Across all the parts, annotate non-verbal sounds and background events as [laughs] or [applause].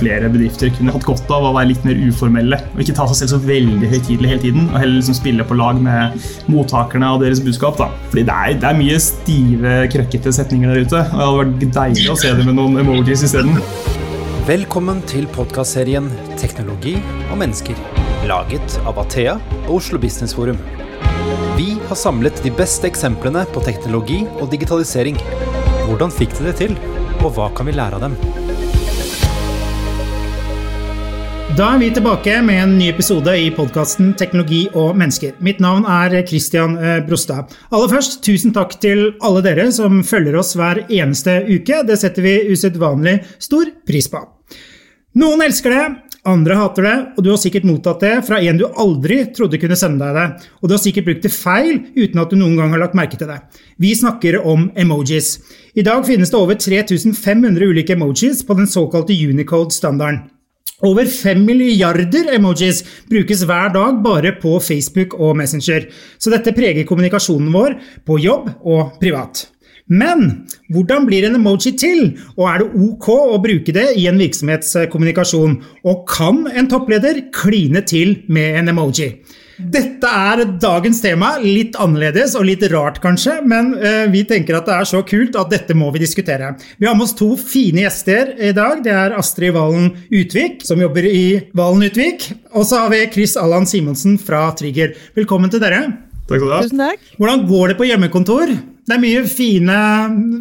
flere bedrifter kunne hatt godt av å være litt mer uformelle. Og ikke ta seg selv så veldig høytidelig hele tiden, og heller liksom spille på lag med mottakerne av deres budskap. da. Fordi det er, det er mye stive, krøkkete setninger der ute, og det hadde vært deilig å se det med noen emojis isteden. Velkommen til podkastserien 'Teknologi og mennesker', laget av Athea og Oslo Business Forum. Vi har samlet de beste eksemplene på teknologi og digitalisering. Hvordan fikk de det til, og hva kan vi lære av dem? Da er vi tilbake med en ny episode i podkasten Teknologi og mennesker. Mitt navn er Christian eh, Brostad. Aller først, tusen takk til alle dere som følger oss hver eneste uke. Det setter vi usedvanlig stor pris på. Noen elsker det, andre hater det, og du har sikkert mottatt det fra en du aldri trodde kunne sende deg det. Og du har sikkert brukt det feil uten at du noen gang har lagt merke til det. Vi snakker om emojis. I dag finnes det over 3500 ulike emojis på den såkalte Unicode-standarden. Over 5 milliarder emojis brukes hver dag bare på Facebook og Messenger, så dette preger kommunikasjonen vår på jobb og privat. Men hvordan blir en emoji til, og er det ok å bruke det i en virksomhetskommunikasjon? Og kan en toppleder kline til med en emoji? Dette er dagens tema. Litt annerledes og litt rart, kanskje, men uh, vi tenker at det er så kult at dette må vi diskutere. Vi har med oss to fine gjester i dag. Det er Astrid Valen Utvik, som jobber i Valen Utvik. Og så har vi Chris Allan Simonsen fra Trigger. Velkommen til dere. Takk skal du ha. Tusen takk. Hvordan går det på hjemmekontor? Det er mye fine,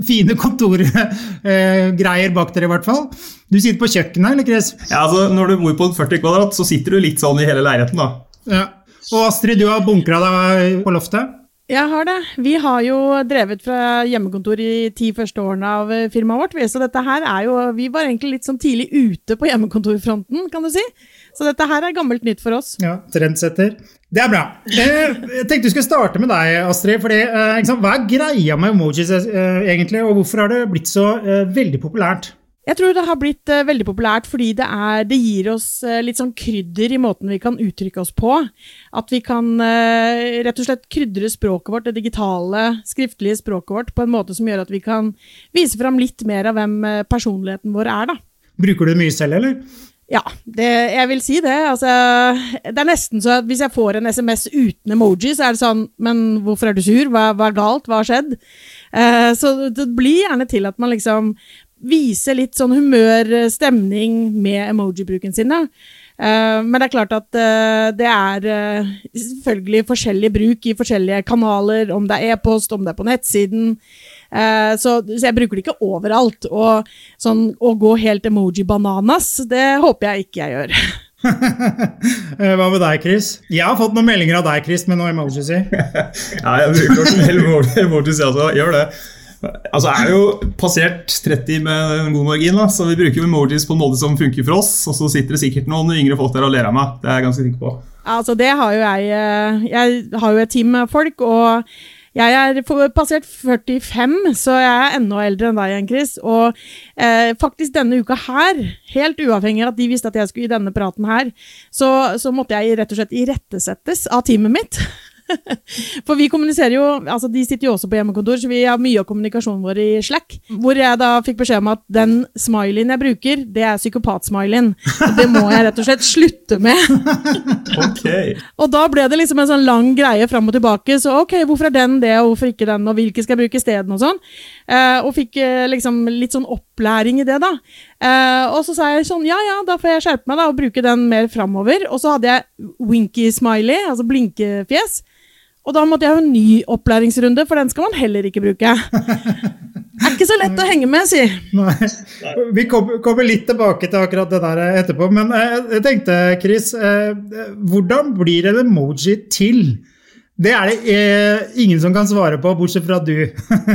fine kontorgreier [laughs] bak dere, i hvert fall. Du sitter på kjøkkenet, eller Chris? Ja, altså, når du bor på 40 kvadrat, så sitter du litt sånn i hele leiligheten, da. Ja. Og Astrid, du har bunkra deg på loftet? Jeg har det. Vi har jo drevet fra hjemmekontor i ti første årene av firmaet vårt. Så dette her er jo Vi var egentlig litt sånn tidlig ute på hjemmekontorfronten, kan du si. Så dette her er gammelt nytt for oss. Ja, trendsetter. Det er bra. Eh, Jeg tenkte vi skulle starte med deg, Astrid. fordi, eh, Hva er greia med emojis eh, egentlig, og hvorfor har det blitt så eh, veldig populært? Jeg tror det har blitt uh, veldig populært fordi det, er, det gir oss uh, litt sånn krydder i måten vi kan uttrykke oss på. At vi kan uh, rett og slett krydre språket vårt, det digitale, skriftlige språket vårt, på en måte som gjør at vi kan vise fram litt mer av hvem personligheten vår er, da. Bruker du det mye selv, eller? Ja, det, jeg vil si det. Altså, det er nesten så at hvis jeg får en SMS uten emoji, så er det sånn Men hvorfor er du sur? Hva, hva er galt? Hva har skjedd? Eh, så det blir gjerne til at man liksom viser litt sånn humør, stemning med emoji-bruken sin. da. Eh, men det er klart at eh, det er eh, selvfølgelig forskjellig bruk i forskjellige kanaler, om det er e-post, om det er på nettsiden. Eh, så, så jeg bruker det ikke overalt. Og sånn å gå helt emoji-bananas, det håper jeg ikke jeg gjør. [laughs] Eh, Hva med deg, Chris? Jeg har fått noen meldinger av deg, Chris, med noe emojis i. [laughs] Ja, jeg bruker også en hel emojis, jeg. Gjør det. Altså, Jeg er jo passert 30 med en god margin, da, så vi bruker emojis på en måte som funker for oss. Og så sitter det sikkert noen yngre folk der og ler av meg. Det er jeg ganske sikker på. Altså, det har jo jeg eh, Jeg har jo et team med folk, og jeg er passert 45, så jeg er enda eldre enn deg igjen, Chris. Og eh, faktisk denne uka her, helt uavhengig av at de visste at jeg skulle i denne praten her, så, så måtte jeg rett og slett irettesettes av teamet mitt. [laughs] For vi kommuniserer jo altså De sitter jo også på hjemmekontor, så vi har mye av kommunikasjonen vår i Slack. Hvor jeg da fikk beskjed om at den smileyen jeg bruker, det er psykopat-smileyen. Det må jeg rett og slett slutte med. [laughs] Ok. Og da ble det liksom en sånn lang greie fram og tilbake. Så ok, hvorfor er den det, og hvorfor ikke den, og hvilke skal jeg bruke isteden, og sånn. Uh, og fikk uh, liksom litt sånn opplæring i det, da. Uh, og så sa jeg sånn, ja ja, da får jeg skjerpe meg da, og bruke den mer framover. Og så hadde jeg winky smiley, altså blinkefjes. Og da måtte jeg ha en ny opplæringsrunde, for den skal man heller ikke bruke. Det [laughs] Er ikke så lett å henge med, si. Nei. Vi kommer litt tilbake til akkurat det der etterpå. Men eh, jeg tenkte, Chris, eh, hvordan blir en emoji til? Det er det eh, ingen som kan svare på, bortsett fra du.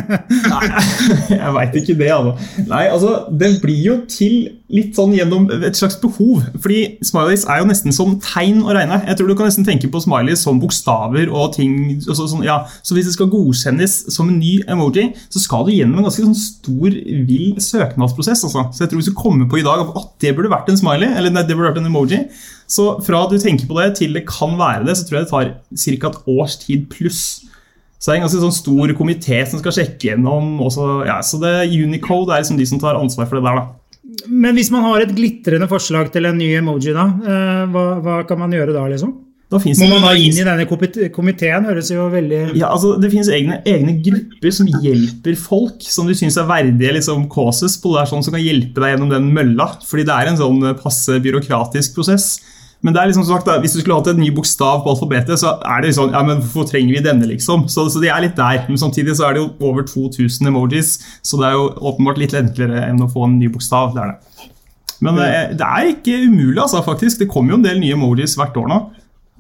[laughs] Nei, [laughs] jeg veit ikke det, altså. Nei, altså, Den blir jo til litt sånn gjennom et slags behov. Fordi smileys er jo nesten som tegn å regne. Jeg tror du kan nesten tenke på smileys som bokstaver og ting. Altså, sånn, ja. Så hvis det skal godkjennes som en ny emoji, så skal du gjennom en ganske sånn stor, vill søknadsprosess. Altså. Så jeg tror hvis du kommer på i dag at det burde vært en smiley, eller nei, det burde vært en emoji, så fra du tenker på det til det kan være det, så tror jeg det tar ca. et års tid pluss. Så det er en ganske sånn stor komité som skal sjekke gjennom. Også, ja, så det, Unicode er liksom de som tar ansvar for det der. da. Men hvis man har et glitrende forslag til en ny emoji, da, eh, hva, hva kan man gjøre da, liksom? Da Må man da inn i denne komiteen? Høres jo veldig Ja, altså Det finnes egne, egne grupper som hjelper folk som du syns er verdige liksom, causes på det er sånn som kan hjelpe deg gjennom den mølla. Fordi det er en sånn passe byråkratisk prosess. Men det er liksom sagt da, hvis du skulle hatt en ny bokstav på alfabetet, så er det sånn Ja, men hvorfor trenger vi denne, liksom? Så, så de er litt der. Men samtidig så er det jo over 2000 emojis, så det er jo åpenbart litt enklere enn å få en ny bokstav. Det er det. Men det, det er ikke umulig, altså, faktisk. Det kommer jo en del nye emojis hvert år nå.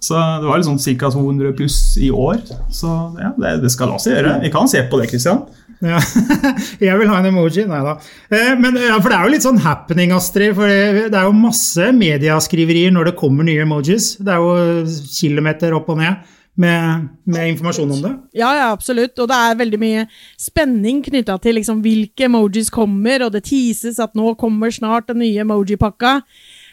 Så det var liksom ca. 200 pluss i år. Så ja, det, det skal la seg gjøre. Vi kan se på det, Christian. Ja. [laughs] Jeg vil ha en emoji. Nei da. Eh, ja, for det er jo litt sånn happening, Astrid. For det er jo masse mediaskriverier når det kommer nye emojis. Det er jo kilometer opp og ned med, med informasjon om det. Ja, ja, absolutt. Og det er veldig mye spenning knytta til liksom hvilke emojis kommer, og det teases at nå kommer snart den nye emoji-pakka.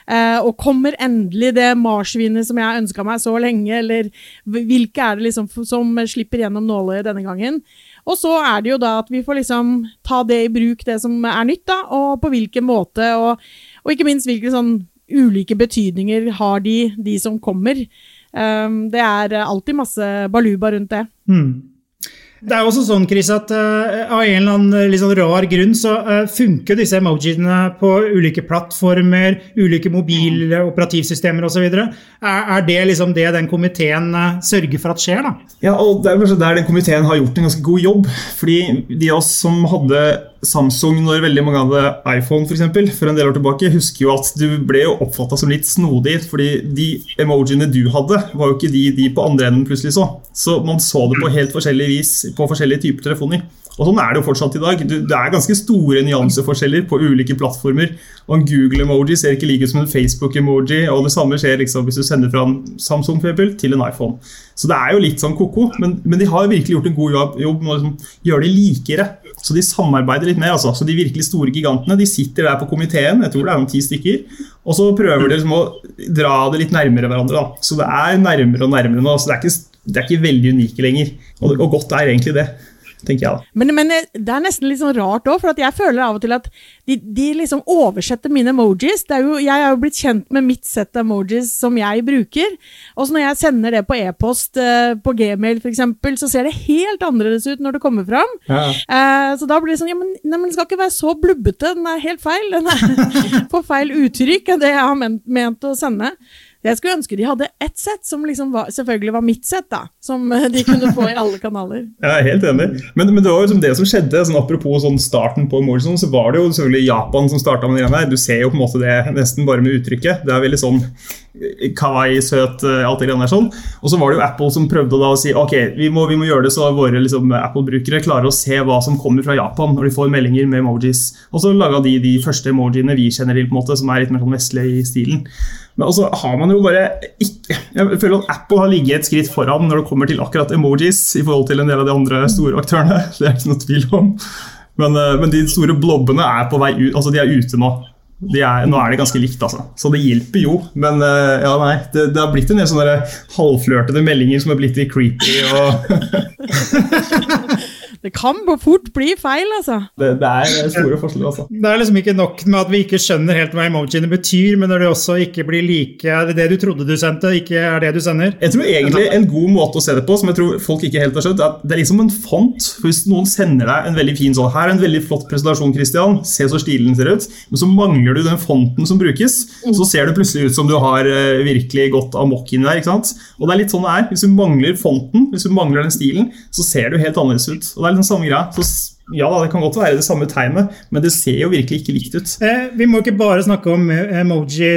Eh, og kommer endelig det marsvinet som jeg ønska meg så lenge, eller hvilke er det liksom som slipper gjennom nåløyet denne gangen? Og så er det jo da at vi får liksom ta det i bruk, det som er nytt, da, og på hvilken måte, og, og ikke minst hvilke sånn ulike betydninger har de, de som kommer. Um, det er alltid masse baluba rundt det. Mm. Det er også sånn, Chris, at uh, av en eller annen litt sånn rar grunn så uh, funker disse emojiene på ulike plattformer, ulike mobile operativsystemer osv. Er, er det liksom det den komiteen uh, sørger for at skjer, da? Ja, og Det er kanskje der den komiteen har gjort en ganske god jobb. Fordi de av oss som hadde Samsung når veldig mange hadde iPhone for, eksempel, for en del år tilbake, husker jo at du ble jo oppfatta som litt snodig. fordi de emojiene du hadde, var jo ikke de de på andre enden plutselig så. Så man så det på helt forskjellig vis på forskjellige typer telefoner. Og sånn er det jo fortsatt i dag. Det er ganske store nyanseforskjeller på ulike plattformer. Og En Google-emoji ser ikke like ut som en Facebook-emoji, og det samme skjer liksom hvis du sender fra en Samsung-Fable til en iPhone. Så det er jo litt sånn ko-ko, men, men de har virkelig gjort en god jobb med å liksom gjøre det likere. Så de samarbeider litt mer. altså. Så De virkelig store gigantene de sitter der på komiteen, jeg tror det er noen ti stykker, og så prøver de liksom å dra det litt nærmere hverandre. da. Så det er nærmere og nærmere nå. så det er ikke, det er ikke veldig unike lenger. Og, og godt er egentlig det, tenker jeg da. Men, men eh, det er nesten litt sånn rart òg, for at jeg føler av og til at de, de liksom oversetter mine emojis. Det er jo, jeg er jo blitt kjent med mitt sett av emojis som jeg bruker. Og så når jeg sender det på e-post eh, på Gmail f.eks., så ser det helt annerledes ut når det kommer fram. Eh, så da blir det sånn Ja, men, nei, men den skal ikke være så blubbete. Den er helt feil. Den er [laughs] på feil uttrykk enn det jeg har ment, ment å sende. Jeg skulle ønske de hadde ett sett som liksom var, selvfølgelig var mitt sett, da. Som eh, [laughs] de kunne få i alle kanaler. Jeg er helt enig. Men, men det var jo liksom det som skjedde. Sånn, apropos sånn starten på Morrison, så var det jo selvfølgelig Japan som starta med det greiene. Du ser jo på en måte det nesten bare med uttrykket. Det er veldig sånn kawaii, søt, eh, alt det greiene der sånn. Og så var det jo Apple som prøvde da å si ok, vi må, vi må gjøre det så våre liksom, Apple-brukere klarer å se hva som kommer fra Japan når de får meldinger med emojis. Og så laga de de første emojiene vi kjenner til, på en måte, som er litt mer sånn vestlige i stilen. Men også har man jo bare ikke Jeg føler at Apple har ligget et skritt foran når det kommer til akkurat emojis i forhold til en del av de andre store aktørene. [laughs] Det er ikke noe tvil om. Men, eh, men de store blobbene er på vei ut, altså de er ute nå. Er, nå er det ganske likt, altså. Så det hjelper jo. Men eh, ja, nei, det, det har blitt en del sånne halvflørtede meldinger som har blitt litt creepy. og [laughs] Det kan fort bli feil, altså. det, det er store forskjeller, altså. Det er liksom ikke nok med at vi ikke skjønner helt hva emojiene betyr, men når det også ikke blir like det, det du trodde du sendte, ikke er det du sender. Jeg tror egentlig En god måte å se det på, som jeg tror folk ikke helt har skjønt, er at det er liksom en font. For Hvis noen sender deg en veldig fin sånn Her er en veldig flott presentasjon, Christian. Se så stilen ser ut. Men så mangler du den fonten som brukes. Så ser det plutselig ut som du har eh, virkelig gått amok inni der. ikke sant? Og det er litt sånn det er. Hvis du mangler fonten, hvis du mangler den stilen, så ser du helt annerledes ut. Og det er litt den samme greia. Så ja, det kan godt være det samme tegnet, men det ser jo virkelig ikke likt ut. Eh, vi må ikke bare snakke om eh, emoji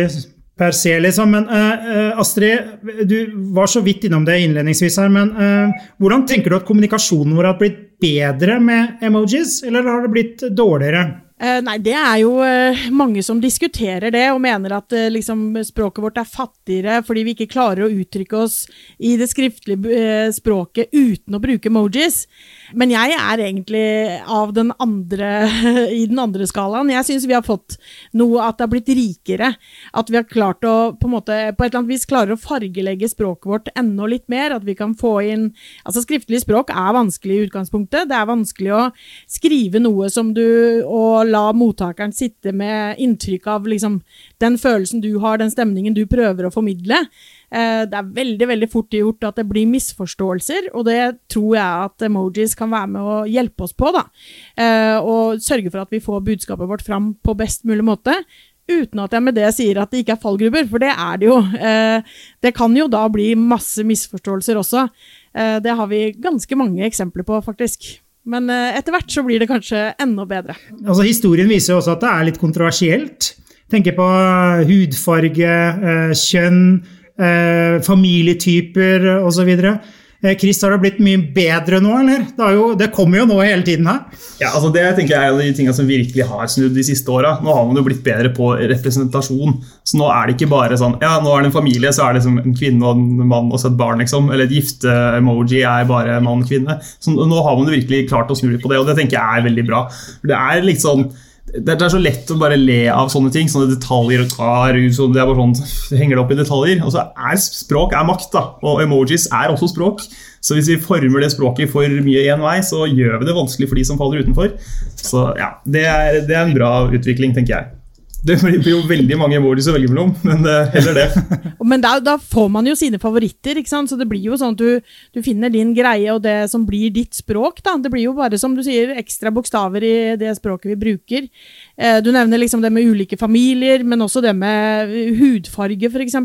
per se, liksom, men eh, eh, Astrid, du var så vidt innom det innledningsvis her, men eh, hvordan tenker du at kommunikasjonen vår har blitt bedre med emojis, eller har det blitt dårligere? Eh, nei, det er jo mange som diskuterer det, og mener at liksom, språket vårt er fattigere fordi vi ikke klarer å uttrykke oss i det skriftlige språket uten å bruke emojis. Men jeg er egentlig den andre, [laughs] i den andre skalaen. Jeg syns vi har fått noe at det har blitt rikere. At vi har klart å på, måte, på et eller annet vis klarer å fargelegge språket vårt enda litt mer. At vi kan få inn Altså, skriftlig språk er vanskelig i utgangspunktet. Det er vanskelig å skrive noe som du Og la mottakeren sitte med inntrykk av liksom, den følelsen du har, den stemningen du prøver å formidle. Eh, det er veldig veldig fort gjort at det blir misforståelser, og det tror jeg at emojis kan være med å hjelpe oss på. da. Eh, og sørge for at vi får budskapet vårt fram på best mulig måte. Uten at jeg med det sier at det ikke er fallgrupper, for det er det jo. Eh, det kan jo da bli masse misforståelser også. Det har vi ganske mange eksempler på, faktisk. Men etter hvert så blir det kanskje enda bedre. Altså Historien viser jo også at det er litt kontroversielt. Tenker på hudfarge, kjønn, eh, familietyper osv. Eh, Chris, har det blitt mye bedre nå, eller? Det, jo, det, kommer jo nå hele tiden her. Ja, altså Det tenker jeg er en av de tingene som virkelig har snudd de siste åra. Nå har man jo blitt bedre på representasjon. Så nå er det ikke bare sånn ja, nå er det en familie, så er det liksom en kvinne og en mann og så et barn, liksom. Eller et gifte-emoji er bare mann-kvinne. Så Nå har man jo virkelig klart å snu litt på det, og det tenker jeg er veldig bra. Det er litt sånn det er så lett å bare le av sånne ting. Sånne detaljer. og det er bare sånn, [laughs] henger det opp i detaljer. Altså, er Språk er makt, da, og emojis er også språk. Så hvis vi former det språket for mye én vei, så gjør vi det vanskelig for de som faller utenfor. Så ja, det er, det er en bra utvikling, tenker jeg. Det blir jo veldig mange emojis å velge mellom, men uh, heller det. [laughs] men da, da, får man jo sine favoritter, ikke sant? så det blir jo sånn at du, du, finner din greie og det som blir ditt språk. da. Det blir jo bare, som du sier, ekstra bokstaver i det språket vi bruker. Eh, du nevner liksom det med ulike familier, men også det med hudfarge, f.eks.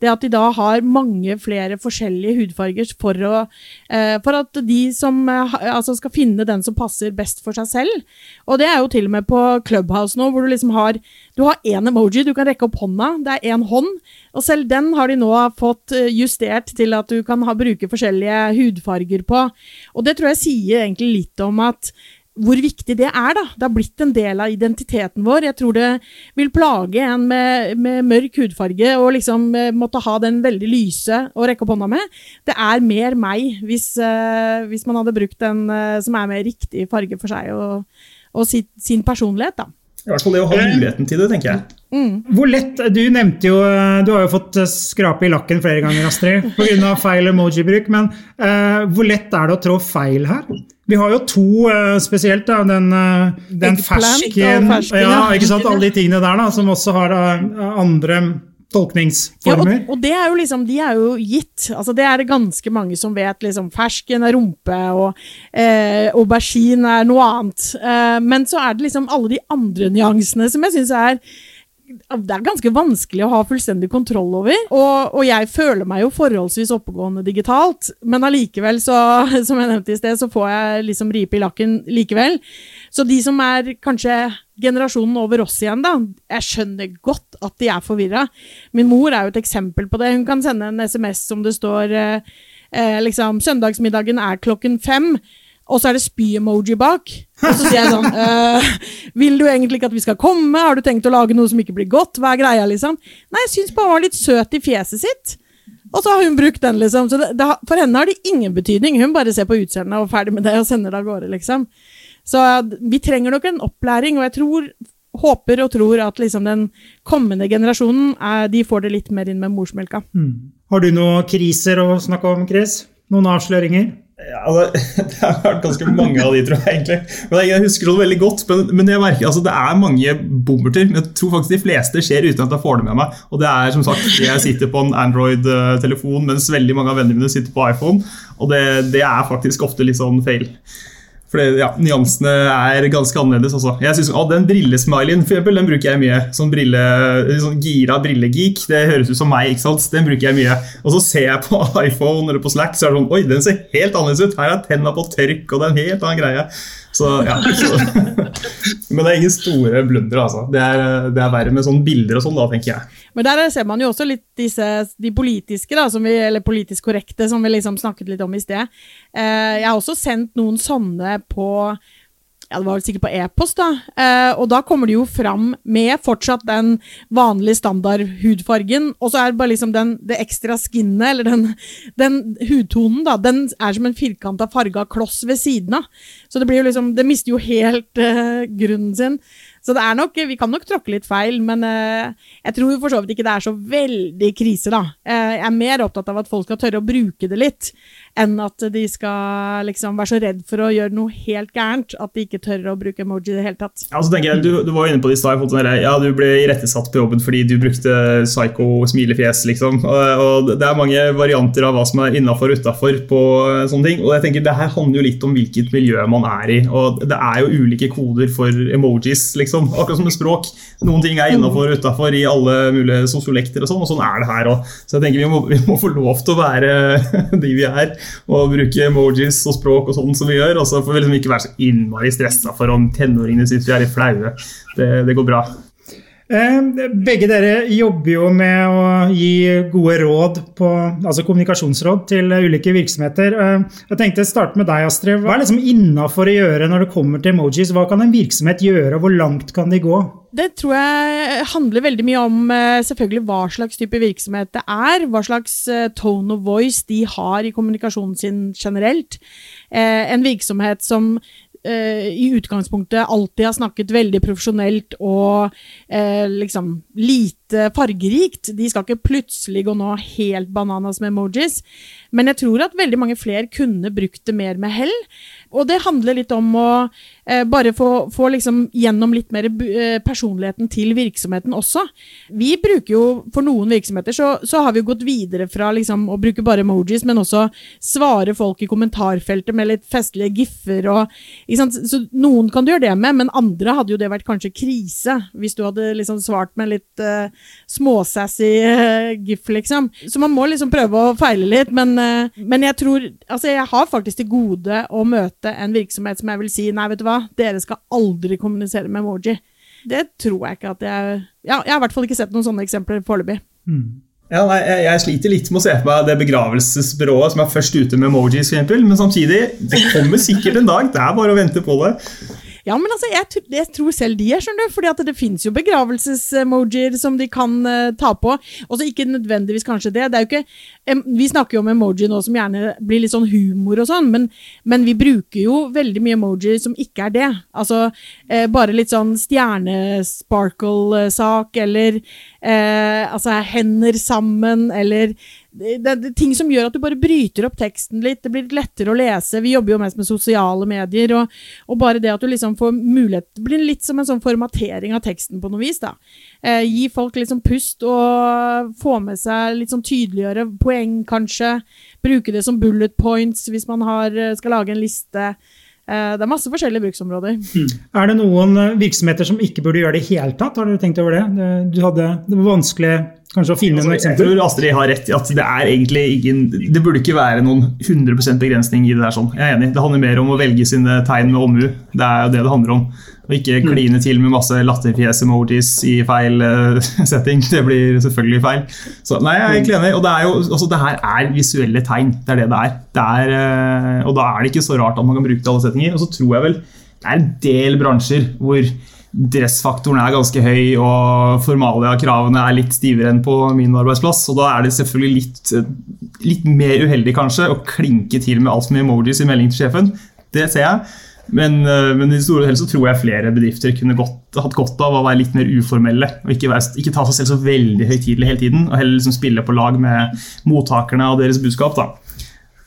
Det at de da har mange flere forskjellige hudfarger for, å, eh, for at de som eh, altså skal finne den som passer best for seg selv. Og det er jo til og med på Clubhouse nå, hvor du liksom har du har én emoji, du kan rekke opp hånda. Det er én hånd. Og selv den har de nå fått justert til at du kan ha, bruke forskjellige hudfarger på. Og det tror jeg sier egentlig litt om at hvor viktig det er. da. Det har blitt en del av identiteten vår. Jeg tror det vil plage en med, med mørk hudfarge og liksom eh, måtte ha den veldig lyse å rekke opp hånda med. Det er mer meg hvis, uh, hvis man hadde brukt den uh, som er mer riktig farge for seg og, og sitt, sin personlighet. da. I hvert fall det å ha muligheten til det, tenker jeg. Mm. Hvor lett, Du nevnte jo Du har jo fått skrape i lakken flere ganger, Astrid, pga. feil emoji-bruk. Men uh, hvor lett er det å trå feil her? Vi har jo to uh, spesielt. Da, den, uh, den fersken, ja, ikke sant, Alle de tingene der da, som også har uh, andre tolkningsformer. Ja, og, og, det er jo liksom, de er jo gitt. Altså, det er det ganske mange som vet. liksom, Fersken er rumpe, og eh, aubergine er noe annet. Eh, men så er det liksom alle de andre nyansene som jeg syns er det er ganske vanskelig å ha fullstendig kontroll over. Og, og, jeg føler meg jo forholdsvis oppegående digitalt, men allikevel, så, [laughs] som jeg nevnte i sted, så får jeg liksom ripe i lakken likevel. Så de som er kanskje generasjonen over oss igjen, da, jeg skjønner godt at de er forvirra. Min mor er jo et eksempel på det. Hun kan sende en SMS som det står eh, eh liksom 'Søndagsmiddagen er klokken fem' og så er det spy-emoji bak. Og så sier jeg sånn øh, [laughs] Vil du egentlig ikke at vi skal komme? Har du tenkt å lage noe som ikke blir godt? Hva er greia, liksom? Nei, jeg syns bare han var litt søt i fjeset sitt. Og så har hun brukt den, liksom. Så det, det, for henne har det ingen betydning. Hun bare ser på utseendet og ferdig med det, og sender det av gårde, liksom. Så vi trenger nok en opplæring, og jeg tror håper og tror at liksom den kommende generasjonen er, de får det litt mer inn med morsmelka. Mm. Har du noen kriser å snakke om, Chris? Noen avsløringer? Ja, det, [laughs] det har vært ganske mange av de, tror jeg. egentlig. Men Jeg husker det veldig godt, men, men jeg merker, altså, det er mange bommerter. Men jeg tror faktisk de fleste skjer uten at jeg får det med meg. Og det er som sagt, Jeg sitter på en Android-telefon, mens veldig mange av vennene mine sitter på iPhone. Og det, det er faktisk ofte litt sånn feil. For ja, nyansene er ganske annerledes. Også. Jeg synes, å, Den brillesmileyen for eksempel, den bruker jeg mye. Sånn, brille, sånn gira brillegeek. Det høres ut som meg. ikke sant? Den bruker jeg mye. Og så ser jeg på [laughs] iPhone eller på Slack, så er det sånn Oi, den ser helt annerledes ut. Her er tenna på tørk, og det er en helt annen greie. Så, ja, så. [laughs] Men det er ingen store blundere, altså. Det er, det er, verre med sånne bilder og sånn, da, tenker jeg. Men der ser man jo også litt disse, de politiske, da, vi, eller politisk korrekte, som vi liksom snakket litt om i sted. Eh, jeg har også sendt noen sånne på ja, det var vel sikkert på e-post, da. Eh, og da kommer det jo fram med fortsatt den vanlige standard hudfargen, og så er det bare liksom den, det ekstra skinnet, eller den, den hudtonen, da, den er som en firkanta farga kloss ved siden av. Så det blir jo liksom Det mister jo helt eh, grunnen sin. Så det er nok, vi kan nok tråkke litt feil, men eh, jeg tror for så vidt ikke det er så veldig krise, da. Eh, jeg er mer opptatt av at folk skal tørre å bruke det litt, enn at de skal liksom være så redd for å gjøre noe helt gærent at de ikke tør å bruke emoji i det hele tatt. Ja, så tenker jeg, Du, du var inne på det i stad. Ja, du ble irettesatt på jobben fordi du brukte psycho-smilefjes, liksom. Og, og, det er mange varianter av hva som er innafor og utafor på sånne ting. Og jeg tenker, det her handler jo litt om hvilket miljø man er i. Og det er jo ulike koder for emojis, liksom. Akkurat som med språk. Noen ting er innafor og utafor i alle mulige sosiolekter og sånn, og sånn er det her òg. Så jeg tenker vi må, vi må få lov til å være [laughs] de vi er og bruke emojis og språk og sånn som vi gjør. Og så får vi liksom ikke være så innmari stressa for om tenåringene syns vi er litt flaue. Det, det går bra. Eh, begge dere jobber jo med å gi gode råd, på, altså kommunikasjonsråd, til ulike virksomheter. Eh, jeg tenkte å starte med deg, Astrid. Hva er liksom innafor å gjøre når det kommer til emojis? Hva kan en virksomhet gjøre, og hvor langt kan de gå? Det tror jeg handler veldig mye om eh, selvfølgelig hva slags type virksomhet det er. Hva slags tone of voice de har i kommunikasjonen sin generelt. En virksomhet som uh, i utgangspunktet alltid har snakket veldig profesjonelt og eh, liksom lite fargerikt. De skal ikke plutselig gå nå helt bananas med emojis. Men jeg tror at veldig mange flere kunne brukt det mer med hell. Og det handler litt om å eh, bare få, få liksom gjennom litt mer eh, personligheten til virksomheten også. Vi bruker jo, for noen virksomheter, så, så har vi jo gått videre fra liksom, å bruke bare emojis, men også svare folk i kommentarfeltet med litt festlige giffer og Så noen kan du gjøre det med, men andre hadde jo det vært kanskje krise, hvis du hadde liksom svart med litt uh, småsassy uh, gif, liksom. Så man må liksom prøve å feile litt, men Eh, men jeg tror Altså, jeg har faktisk til gode å møte en virksomhet som jeg vil si nei, vet du hva, dere skal aldri kommunisere med emoji. Det tror jeg ikke at jeg Ja, jeg har i hvert fall ikke sett noen sånne eksempler foreløpig. Mm. Ja, nei, jeg, jeg, sliter litt med å se for meg det begravelsesbyrået som er først ute med emojis, for eksempel, men samtidig, det kommer sikkert en dag. Det er bare å vente på det. Ja, men altså, jeg, jeg tror selv de er, skjønner du. at det fins jo begravelsesemojier som de kan uh, ta på. Også ikke nødvendigvis kanskje det. det er jo ikke, um, vi snakker jo om emoji nå som gjerne blir litt sånn humor og sånn, men, men, vi bruker jo veldig mye emoji som ikke er det. Altså uh, bare litt sånn stjernesparkle-sak, eller uh, altså hender sammen, eller det, det, ting som gjør at du bare bryter opp teksten litt. Det blir litt lettere å lese. Vi jobber jo mest med sosiale medier. Og, og bare det at du liksom får mulighet Det blir litt som en sånn formatering av teksten på noe vis. da. Eh, gi folk litt sånn pust og få med seg litt sånn tydeliggjøre poeng, kanskje. Bruke det som bullet points hvis man har, skal lage en liste. Eh, det er masse forskjellige bruksområder. Mm. Er det noen eh, virksomheter som ikke burde gjøre det i hele tatt? Har dere tenkt over det? Du hadde, det var vanskelig kanskje å finne altså, noen eksempler? Jeg tror Astrid har rett i at det er egentlig ingen Det burde ikke være noen 100 begrensning i det der. sånn. Jeg er enig. Det handler mer om å velge sine tegn med omhu. Det er jo det det handler om. Og ikke mm. kline til med masse latterfjes-emojis i feil uh, [laughs] setting. Det blir selvfølgelig feil. Så nei, jeg er egentlig enig. Og det, er jo, altså, det her er visuelle tegn. Det er det det er. Det er uh, og da er det ikke så rart at man kan bruke det i alle settinger. Og så tror jeg vel det er en del bransjer hvor dressfaktoren er ganske høy og formalia-kravene er litt stivere enn på min arbeidsplass. Og da er det selvfølgelig litt, litt mer uheldig kanskje å klinke til med altfor mye emojis i melding til sjefen. Det ser jeg. Men, eh, men, i store hele så tror jeg flere bedrifter kunne godt, hatt godt av å være litt mer uformelle. og Ikke, være, ikke ta seg selv så veldig høytidelig hele tiden, og heller liksom spille på lag med mottakerne og deres budskap. da.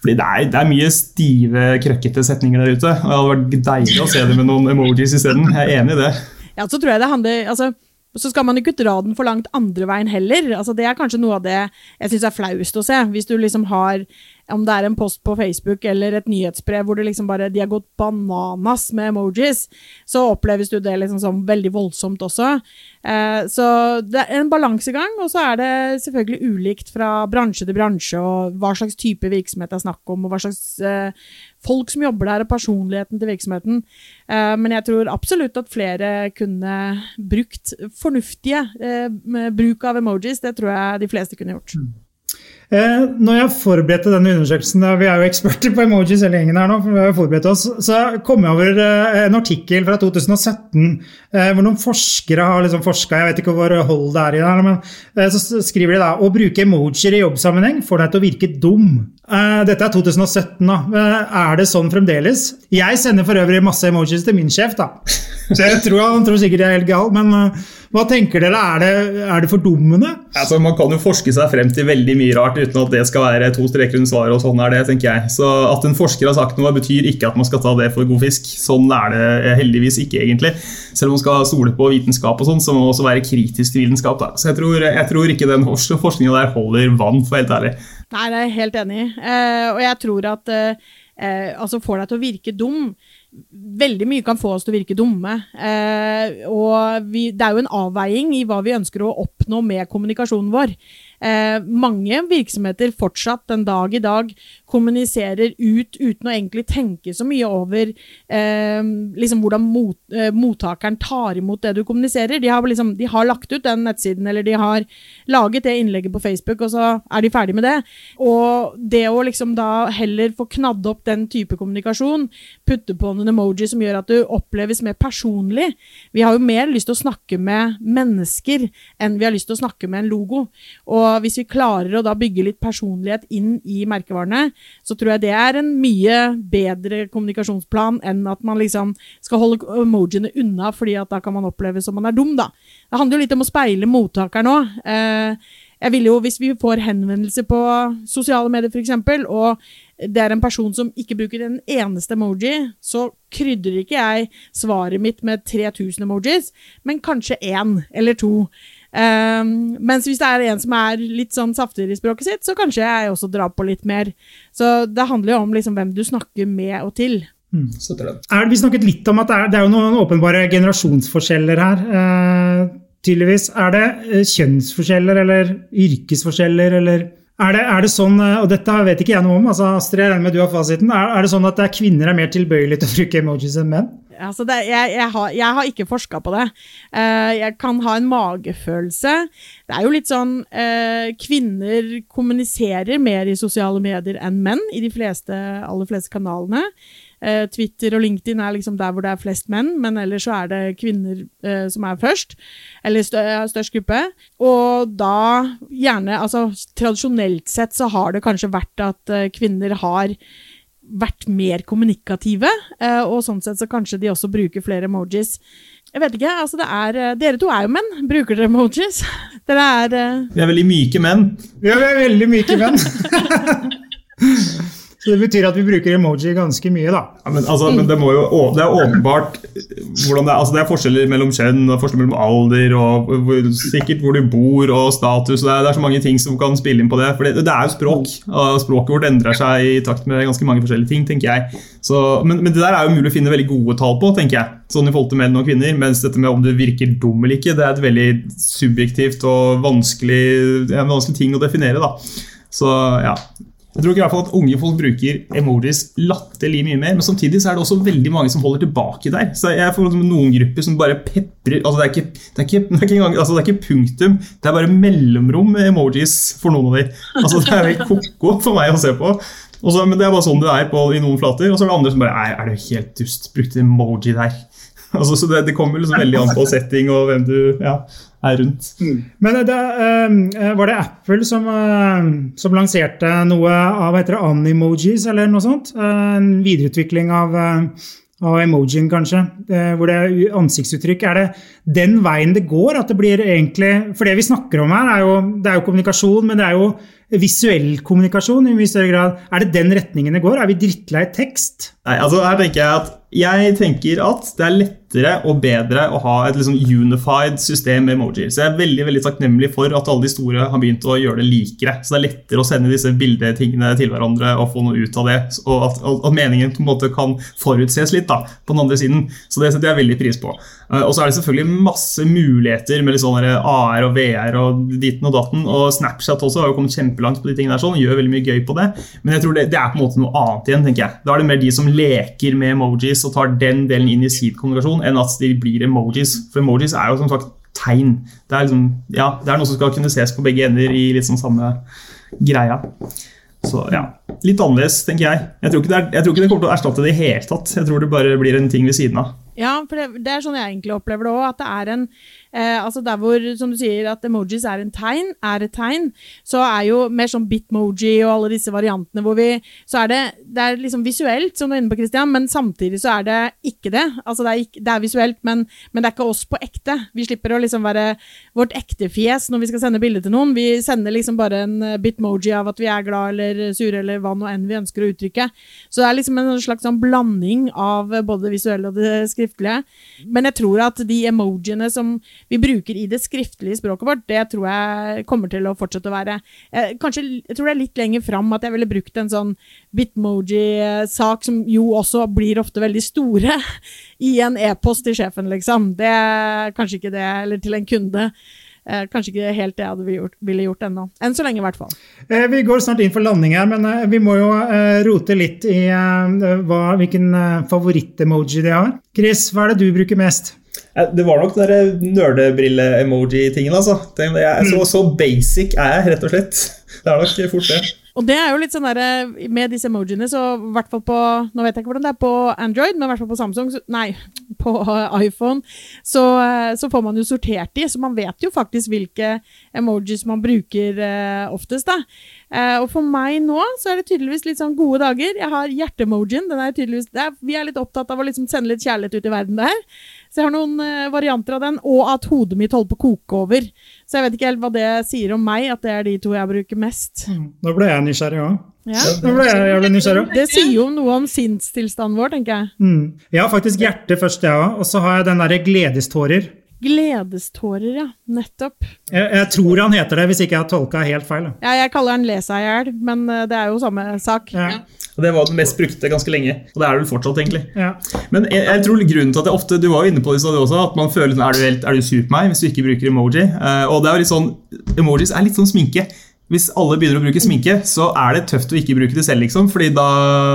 Fordi det er, det er, mye stive, krøkkete setninger der ute. og Det hadde vært deilig å se det med noen emojis isteden. Jeg er enig i det. Ja, så tror jeg det handler, altså så skal man ikke dra den for langt andre veien heller. Altså, det er kanskje noe av det jeg syns er flauest å se. Hvis du liksom har om det er en post på Facebook eller et nyhetsbrev hvor liksom bare, de har gått bananas med emojis, så oppleves du det liksom som veldig voldsomt også. Eh, så det er en balansegang, og så er det selvfølgelig ulikt fra bransje til bransje, og hva slags type virksomhet det er snakk om, og hva slags eh, folk som jobber der, og personligheten til virksomheten. Eh, men jeg tror absolutt at flere kunne brukt fornuftige eh, bruk av emojis. Det tror jeg de fleste kunne gjort. Eh, når jeg forberedte denne undersøkelsen, vi er jo eksperter på emojis hele gjengen her nå, for vi har forberedt oss, så kom jeg over eh, en artikkel fra 2017 eh, hvor noen forskere har liksom forska, jeg vet ikke hvor hold det er i det, men så skriver de da å bruke emojier i jobbsammenheng får deg til å virke dum. Dette er 2017, da. Er det sånn fremdeles? Jeg sender for øvrig masse emojis til min sjef, da. [laughs] Så jeg tror Han tror sikkert jeg er helt gal, men hva tenker dere? Er det, er det fordummende? Altså, man kan jo forske seg frem til veldig mye rart uten at det skal være to streker under svaret. og sånn er det, tenker jeg. Så At en forsker har sagt noe, betyr ikke at man skal ta det for god fisk. Sånn er det heldigvis ikke, egentlig. Selv om man skal stole på vitenskap, og sånn, så må man også være kritisk til vitenskap. Da. Så jeg tror, jeg tror ikke den forskninga der holder vann, for helt ærlig. Nei, det er jeg helt enig i. Eh, og jeg tror at uh, uh, altså får deg til å virke dum veldig mye kan få oss til å virke dumme. Eh, og vi, det er jo en avveiing i hva vi ønsker å oppnå med kommunikasjonen vår. Eh, mange virksomheter fortsatt den dag i dag kommuniserer ut uten å egentlig tenke så mye over eh, liksom hvordan mot, eh, mottakeren tar imot det du kommuniserer. De har, liksom, de har, lagt ut den nettsiden, eller de har laget det innlegget på Facebook, og så er de ferdig med det. Og det å liksom da heller få knadd opp den type kommunikasjon, putte på en emoji som gjør at du oppleves mer personlig Vi har jo mer lyst til å snakke med mennesker enn vi har lyst til å snakke med en logo. Og hvis vi klarer å da bygge litt personlighet inn i merkevarene, så tror jeg det er en mye bedre kommunikasjonsplan enn at man liksom skal holde emojiene unna, fordi at da kan man oppleve som man er dum, da. Det handler jo litt om å speile mottakeren òg. Eh, jeg vil jo, Hvis vi får henvendelse på sosiale medier f.eks., og det er en person som ikke bruker en eneste emoji, så krydrer ikke jeg svaret mitt med 3000 emojis, men kanskje én eller to. Um, mens hvis det er en som er litt sånn saftigere i språket sitt, så kanskje jeg også drar på litt mer. Så det handler jo om liksom hvem du snakker med og til. Mm. Er, vi snakket litt om at det er, det er noen åpenbare generasjonsforskjeller her. Uh, tydeligvis. Er det uh, kjønnsforskjeller eller yrkesforskjeller eller er det, er det, sånn, uh, og dette vet ikke jeg noe om, altså Astrid, jeg regner med du har fasiten. Er, er det sånn at kvinner er mer tilbøyelige til å bruke emojis enn menn? Altså det, jeg, jeg, har, jeg, har, ikke forska på det. Uh, jeg kan ha en magefølelse. Det er jo litt sånn uh, Kvinner kommuniserer mer i sosiale medier enn menn i de fleste, aller fleste kanalene. Uh, Twitter og LinkedIn er liksom der hvor det er flest menn, men ellers så er det kvinner som er først. Eller stør, størst gruppe. Og da gjerne Altså tradisjonelt sett så har det kanskje vært at kvinner har vært mer kommunikative, eh, og sånn sett så kanskje de også bruker flere emojis. Jeg vet ikke, altså det er, eh, Dere to er jo menn. Bruker dere emojis? [laughs] Dere er uh... Vi er veldig myke menn. Ja, vi er veldig myke menn. [laughs] Så det betyr at vi bruker emoji ganske mye, da. Ja, men, altså, men, det, jo, det er åpenbart hvordan det er. Altså, det er forskjeller mellom kjønn, og forskjeller mellom alder, og hvor, sikkert hvor du bor, og status. Det er, det er, så mange ting som kan spille inn på det. For det, det er jo språk. og Språket vårt endrer seg i takt med ganske mange forskjellige ting, tenker jeg. Så, men, men, det der er jo mulig å finne veldig gode tall på, tenker jeg. Sånn i forhold til menn og kvinner. Mens dette med om du virker dum eller ikke, det er et veldig subjektivt og vanskelig, en vanskelig ting å definere. da. Så ja, jeg tror ikke i hvert fall at unge folk bruker emojis latterlig mye mer, men samtidig så er det også veldig mange som holder tilbake der. Så jeg får liksom noen grupper som bare peprer altså det, er ikke, det, det, altså det er ikke punktum, det er bare mellomrom med emojis for noen av dem. Altså Det er helt ko-ko for meg å se på. Også, men Det er bare sånn det er på, i noen flater. Og så er det andre som bare Er, er du helt dust? Brukte emoji der? [laughs] Altså, så det, det, kommer liksom veldig an på setting og hvem du ja, er rundt. Mm. Men det, uh, var det Apple som, som, lanserte noe av heter det, Animojis, eller noe sånt? En videreutvikling av, av emojien, kanskje? hvor det er ansiktsuttrykk. Er det den veien det går? At det blir egentlig For det vi snakker om her, er jo, det er jo kommunikasjon, men det er jo visuell kommunikasjon i mye større grad. Er det den retningen det går? Er vi drittlei tekst? Nei, altså her tenker Jeg at jeg tenker at det er lettere og bedre å ha et liksom unified system med emojier. Så jeg er veldig veldig takknemlig for at alle de store har begynt å gjøre det likere. Så det er lettere å sende disse bildetingene til hverandre og få noe ut av det. Og at, at meningen på en måte kan forutses litt da, på den andre siden. Så det setter jeg veldig pris på. Eh, og så er det selvfølgelig masse muligheter med litt sånne AR og VR og ditten og datten. Og Snapchat også har jo kommet kjempelangt på de tingene der sånn, gjør veldig mye gøy på det. Men jeg tror det, det er på en måte noe annet igjen, tenker jeg. Da er det mer de som leker med emojis og tar den delen inn i sin kommunikasjon, enn at de blir emojis. For emojis er jo som sagt tegn. Det er, liksom, ja, det er noe som skal kunne ses på begge ender i litt sånn samme greia. Så ja, Litt annerledes, tenker jeg. Jeg tror, ikke det er, jeg tror ikke det kommer til å erstatte det i hele tatt. Jeg tror det bare blir en ting ved siden av. Ja, for det, det er sånn jeg egentlig opplever det òg. At det er en eh, Altså der hvor, som du sier, at emojis er en tegn, er et tegn, så er jo mer sånn bitmoji og alle disse variantene hvor vi Så er det, det er liksom visuelt, som du er inne på, Christian, men samtidig så er det ikke det. Altså det er, ikke, det er visuelt, men, men, det er ikke oss på ekte. Vi slipper å liksom være vårt ekte fjes når vi skal sende bilde til noen. Vi sender liksom bare en eh, bitmoji av at vi er glad eller sure eller hva nå enn vi ønsker å uttrykke. Så det er liksom en slags sånn blanding av både det visuelle og det skriftlige. Men jeg tror at de emojiene som vi bruker i det skriftlige språket vårt, det tror jeg kommer til å fortsette å være eh, Kanskje jeg tror det er litt lenger fram at jeg ville brukt en sånn bitmoji-sak, som jo også blir ofte veldig store, [laughs] i en e-post til sjefen, liksom. Det er kanskje ikke det, eller til en kunde. Eh, kanskje ikke helt det jeg hadde gjort, ville gjort ennå. Enn så lenge, i hvert fall. Eh, vi går snart inn for landing her, men eh, vi må jo eh, rote litt i eh, hva, hvilken eh, favoritt-emoji de har. Chris, hva er det du bruker mest? Det var nok den nerdebrille-emoji-tingen, altså. så, så basic er jeg, rett og slett. Det er nok fort det. Og det er jo litt sånn der, Med disse emojiene, så i hvert fall på Nå vet jeg ikke hvordan det er på Android, men i hvert fall på Samsung så, Nei, [laughs] på [laughs] iPhone, så, så, får man jo sortert de, så man vet jo faktisk hvilke emojis man bruker eh, oftest. da. Eh, og for meg nå så er det tydeligvis litt sånn gode dager. Jeg har hjerteemojien. den er tydeligvis, er, Vi er litt opptatt av å liksom sende litt kjærlighet ut i verden der. Så jeg har noen eh, varianter av den, og at hodet mitt holder på å koke over. Så jeg vet ikke helt hva det sier om meg, at det er de to jeg bruker mest. Mm. Nå ble jeg nysgjerrig òg. Ja. Nå ble jeg jævlig nysgjerrig Det sier jo noe om sinnstilstanden vår, tenker jeg. Mm. Jeg har faktisk hjerte først, jeg òg. Og så har jeg den derre gledestårer. Gledestårer, ja. Nettopp. Jeg, jeg, tror han heter det, hvis ikke jeg har tolka helt feil. Ja, jeg kaller han Le seg i hjel, men eh, det er jo samme sak. Ja. Og Det var den mest brukte ganske lenge, og det er det vel fortsatt. egentlig. Ja. Men jeg, jeg, tror grunnen til at jeg ofte, Du var jo inne på det også, at man føler er du, helt, er du sur på meg hvis du ikke bruker emoji. Uh, og det er jo litt sånn, Emojis er litt sånn sminke hvis alle begynner å bruke sminke, så er det tøft å ikke bruke det selv. liksom, fordi da,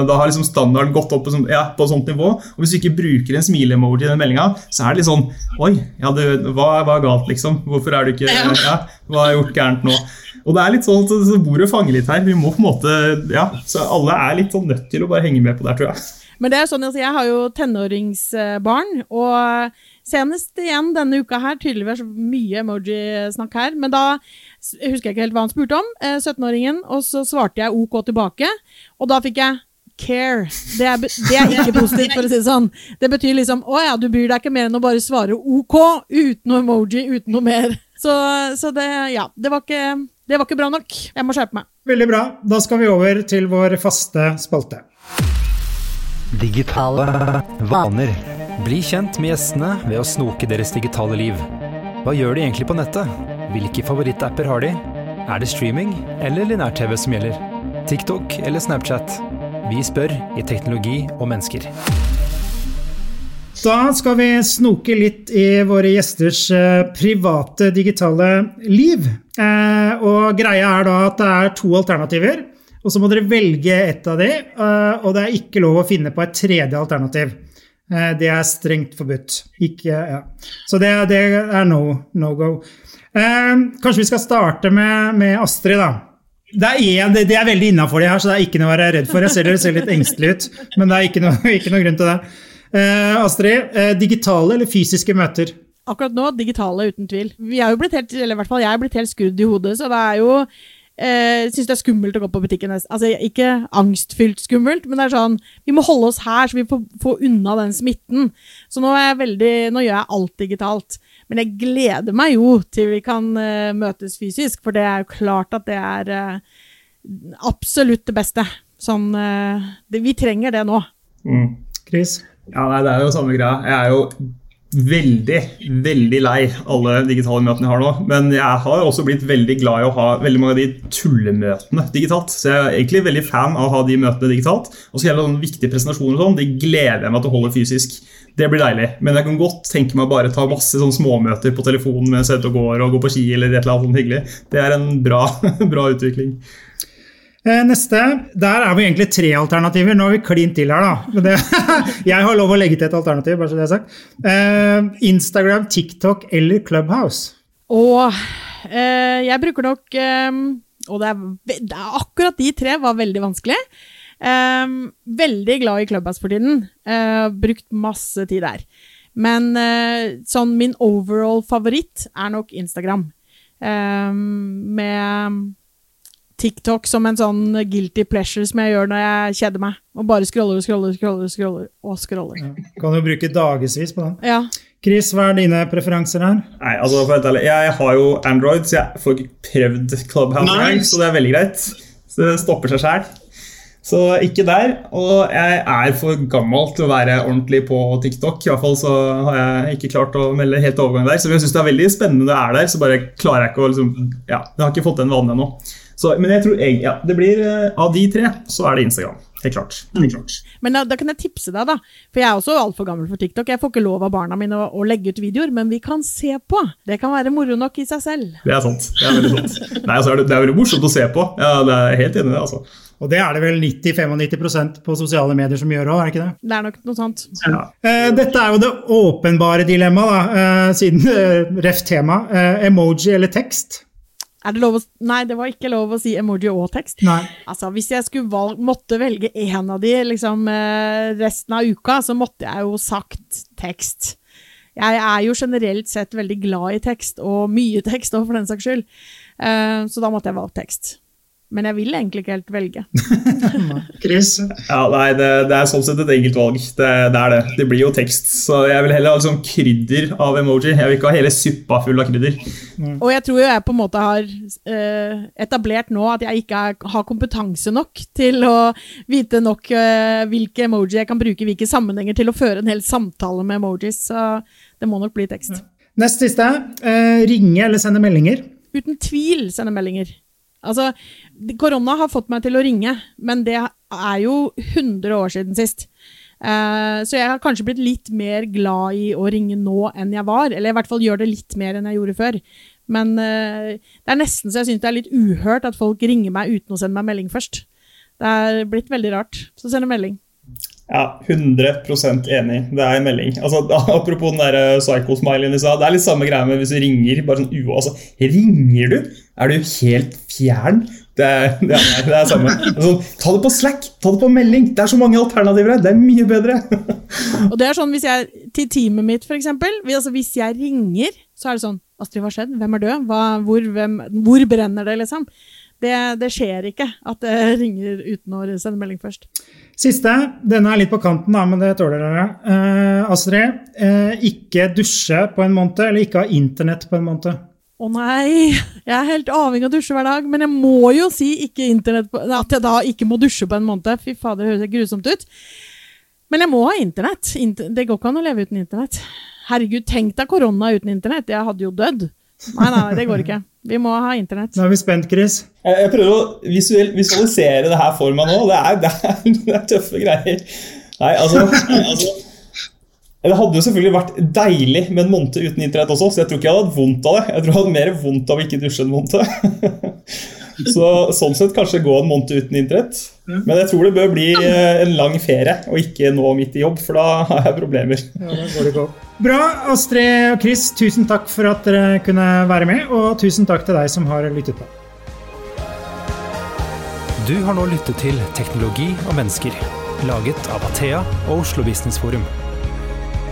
da har liksom standarden gått opp på, sånt, ja, på et sånt nivå. Og hvis du ikke bruker en smile-emoji i den meldinga, så er det litt sånn Oi, ja, du, hva, hva, er galt, liksom? Hvorfor er du ikke ja, Hva har jeg gjort gærent nå? Og det er litt sånn at bordet fanger litt her. Vi må på en måte, ja, så Alle er litt sånn nødt til å bare henge med på det, tror jeg. Men det er sånn, at jeg har jo tenåringsbarn. og Senest igjen denne uka her, tydeligvis mye emoji-snakk her. Men da husker jeg ikke helt hva han spurte om, 17-åringen, eh, og så svarte jeg OK tilbake. Og da fikk jeg care. Det er, det er, ikke positivt, for å si det sånn. Det betyr liksom å ja, du bryr deg ikke mer enn å bare svare OK uten noe emoji, uten noe mer. Så, så det, ja, det var, ikke, det var ikke bra nok. Jeg må skjerpe meg. Veldig bra. Da skal vi over til vår faste spalte. Digitale vaner. Bli kjent med gjestene ved å snoke deres digitale liv. Hva gjør de egentlig på nettet? Hvilke favorittapper har de? Er det streaming eller linær-TV som gjelder? TikTok eller Snapchat? Vi spør i Teknologi og mennesker. Da skal vi snoke litt i våre gjesters eh, private digitale liv. Eh, og greia er da at det er to alternativer. Og så må dere velge ett av de, eh, og det er ikke lov å finne på et tredje alternativ. Det er strengt forbudt. Ikke, ja. Så det, det er no, no go. Kanskje vi skal starte med, med Astrid, da. Det er, en, det er veldig innafor de her, så det er ikke noe å være redd for. Jeg ser dere ser litt engstelige ut, men det er ikke noe, ikke noe grunn til det. Astrid, digitale eller fysiske møter? Akkurat nå digitale, uten tvil. Vi er jo blitt helt, eller i hvert fall jeg er blitt helt skrudd i hodet, så det er jo eh, syns det er skummelt å gå på butikken. Altså, ikke angstfylt skummelt, men det er sånn Vi må holde oss her, så vi får får unna den smitten. Så nå, er jeg veldig, nå gjør jeg alt digitalt. Men jeg gleder meg jo til vi kan uh, møtes fysisk, for det er jo klart at det er uh, absolutt det beste. Sånn uh, det, Vi trenger det nå. Mm. Chris? Ja, nei, Det er jo samme greia. Jeg er jo veldig, veldig lei alle digitale møtene jeg har nå. Men jeg har også blitt veldig glad i å ha veldig mange av de tullemøtene digitalt. Så jeg er egentlig veldig fan av å ha de møtene digitalt. Og så hele sånne viktige presentasjoner og sånn, de gleder jeg meg til å holde fysisk. Det blir deilig. Men jeg kan godt tenke meg å bare ta masse sånn småmøter på telefonen mens jeg er og går og går på ski eller et eller annet sånt hyggelig. Det er en bra, [laughs] bra utvikling. Eh, neste. Der er vi egentlig tre alternativer. Nå har vi klint til her, da. Det, [laughs] jeg har lov å legge til et alternativ, bare så det er sagt. Eh, Instagram, TikTok eller Clubhouse? Og eh, jeg bruker nok eh, og det er, det er akkurat de tre var veldig vanskelig. Ehm, veldig glad i Clubhouse for tiden. Eh, brukt masse tid der. Men eh, sånn min overall favoritt er nok Instagram. Med TikTok som en sånn guilty pleasure som jeg gjør når jeg kjeder meg. Og bare scroller og scroller, scroller, scroller og scroller. Kan jo bruke dagevis på den. Ja. Chris, hva er dine preferanser her? Nei, altså for helt ærlig, Jeg har jo Android, så jeg får ikke prøvd Clubhouse. Nice. Så det er veldig greit. Så det stopper seg sjæl. Så ikke der. Og jeg er for gammel til å være ordentlig på TikTok. I hvert fall så har jeg ikke klart å melde helt overgang der. Så jeg syns det er veldig spennende det er der, så bare klarer jeg ikke å liksom Ja, jeg har ikke fått den vanen ennå. Så- Men jeg tror jeg, ja, det blir eh, Av de tre, så er det Instagram. Helt klart. Helt klart. Men da, da kan jeg tipse deg, da. For jeg er også altfor gammel for TikTok. Jeg får ikke lov av barna mine å, å legge ut videoer, men vi kan se på. Det kan være moro nok i seg selv. Det er sant. Det er veldig sant. Nei, altså det, det er veldig morsomt å se på. Ja, det er helt enig i det. altså. Og det er det vel 90-95 på sosiale medier som gjør òg, er det ikke det? Det er nok noe sånt. Ja. Eh, Dette er jo det åpenbare dilemmaet, da, eh, siden eh, ref tema. Eh, Emoji eller tekst? Er det lov å Nei, det var ikke lov å si emoji og tekst. Nei. Altså, Hvis jeg skulle valg, måtte velge én av de liksom, eh, resten av uka, så måtte jeg jo sagt tekst. Jeg er jo generelt sett veldig glad i tekst, og mye tekst òg, for den saks skyld. Eh, så da måtte jeg valgt tekst. Men jeg vil egentlig ikke helt velge. [laughs] Chris? Ja, nei, det, det er sånn sett et enkelt valg. Det, det er det. Det blir jo tekst. Så jeg vil heller ha liksom krydder av emoji. Jeg vil ikke ha hele suppa full av krydder. Og jeg tror jo jeg på en måte har uh, etablert nå at jeg ikke er, har kompetanse nok til å vite nok uh, hvilke emoji jeg kan bruke i hvilke sammenhenger til å føre en hel samtale med emojis. Så det må nok bli tekst. Nest siste. Uh, ringe eller sende meldinger? Uten tvil sende meldinger. Altså, korona har fått meg til å ringe, men det er jo 100 år siden sist. Eh, så jeg har kanskje blitt litt mer glad i å ringe nå enn jeg var. Eller i hvert fall gjør det litt mer enn jeg gjorde før. Men eh, det er nesten så jeg syns det er litt uhørt at folk ringer meg uten å sende meg melding først. Det er blitt veldig rart. Så send en melding. Ja, 100 enig. Det er en melding. Altså, [laughs] apropos den der eh, psycho-smileyen i stad. Det er litt samme greia med hvis du ringer. bare sånn altså, Ringer du? Er du helt fjern? Det er, det er, det er samme. Sånn, ta det på Slack! Ta det på melding! Det er så mange alternativer her! Det er mye bedre! [laughs] Og det er sånn hvis jeg, til teamet mitt, hvis- altså hvis jeg ringer, så er det sånn Astrid, hva har skjedd? Hvem er død? Hva, hvor, hvem, hvor brenner det, liksom? Det, det skjer ikke at det [laughs] ringer uten å sende melding først. Siste. Denne er litt på kanten, da, men det tåler dere. Eh, Astrid, eh, ikke dusje på en måned, eller ikke ha internett på en måned? Å nei, jeg er helt avhengig av å dusje hver dag, men jeg må jo si ikke internett på, at jeg da ikke må dusje på en måned. Fy fader, det høres grusomt ut. Men jeg må ha internett. Inter det går ikke an å leve uten internett. Herregud, tenk deg korona uten internett. Jeg hadde jo dødd. Nei, nei, nei, det går ikke. Vi må ha internett. Nå er vi spent, Chris. Jeg, jeg prøver å visualisere det her for meg nå. Det er, det er, [laughs] det er tøffe greier. Nei, altså, altså Det hadde jo selvfølgelig vært deilig med en måned uten internett også, så jeg tror ikke jeg hadde hatt vondt av det. Jeg tror jeg hadde mer vondt av å ikke dusje en måned. [laughs] Så sånn sett kanskje gå en måned uten internett. Men jeg tror det bør bli eh, en lang ferie, og ikke nå midt i jobb, for da [laughs] har jeg problemer. Ja, da går det godt. Bra, Astrid og Chris. Tusen takk for at dere kunne være med, og tusen takk til deg som har lyttet på. Du har nå lyttet til Teknologi og mennesker, laget av Athea og Oslo Business Forum.